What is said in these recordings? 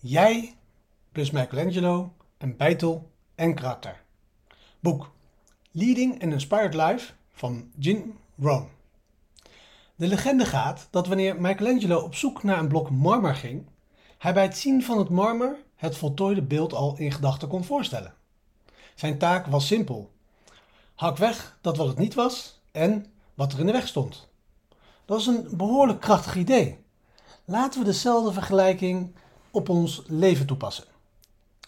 Jij plus Michelangelo, een bijtel en karakter. Boek Leading an Inspired Life van Jim Rohn. De legende gaat dat wanneer Michelangelo op zoek naar een blok marmer ging, hij bij het zien van het marmer het voltooide beeld al in gedachten kon voorstellen. Zijn taak was simpel. Hak weg dat wat het niet was en wat er in de weg stond. Dat is een behoorlijk krachtig idee. Laten we dezelfde vergelijking op ons leven toepassen.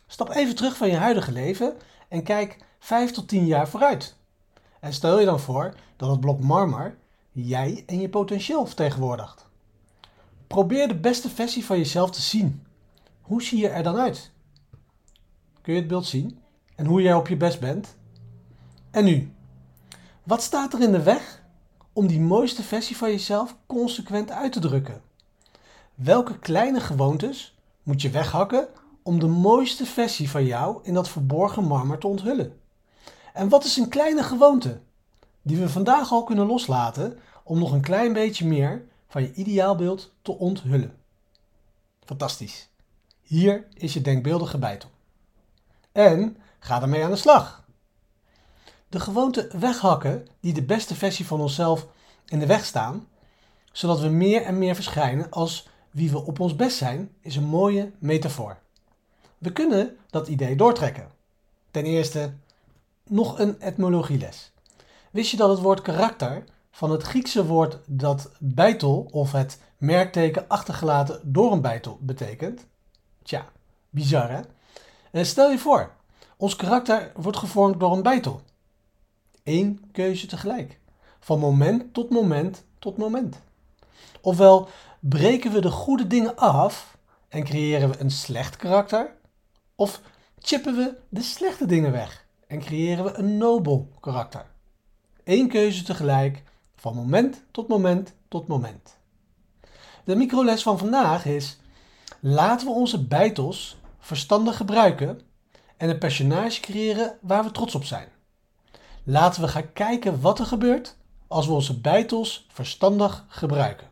Stap even terug van je huidige leven en kijk 5 tot 10 jaar vooruit. En stel je dan voor dat het blok marmer jij en je potentieel vertegenwoordigt. Probeer de beste versie van jezelf te zien. Hoe zie je er dan uit? Kun je het beeld zien? En hoe jij op je best bent? En nu? Wat staat er in de weg om die mooiste versie van jezelf consequent uit te drukken? Welke kleine gewoontes moet je weghakken om de mooiste versie van jou in dat verborgen marmer te onthullen? En wat is een kleine gewoonte die we vandaag al kunnen loslaten om nog een klein beetje meer van je ideaalbeeld te onthullen? Fantastisch. Hier is je denkbeeldige bijtel. En ga ermee aan de slag. De gewoonte weghakken die de beste versie van onszelf in de weg staan, zodat we meer en meer verschijnen als wie we op ons best zijn, is een mooie metafoor. We kunnen dat idee doortrekken. Ten eerste, nog een etymologieles. Wist je dat het woord karakter van het Griekse woord dat bijtel of het merkteken achtergelaten door een bijtel betekent? Tja, bizar hè? En stel je voor, ons karakter wordt gevormd door een bijtel. Eén keuze tegelijk. Van moment tot moment tot moment. Ofwel, breken we de goede dingen af en creëren we een slecht karakter? Of chippen we de slechte dingen weg en creëren we een nobel karakter? Eén keuze tegelijk, van moment tot moment tot moment. De microles van vandaag is: laten we onze bijtels verstandig gebruiken en een personage creëren waar we trots op zijn. Laten we gaan kijken wat er gebeurt als we onze bijtels verstandig gebruiken.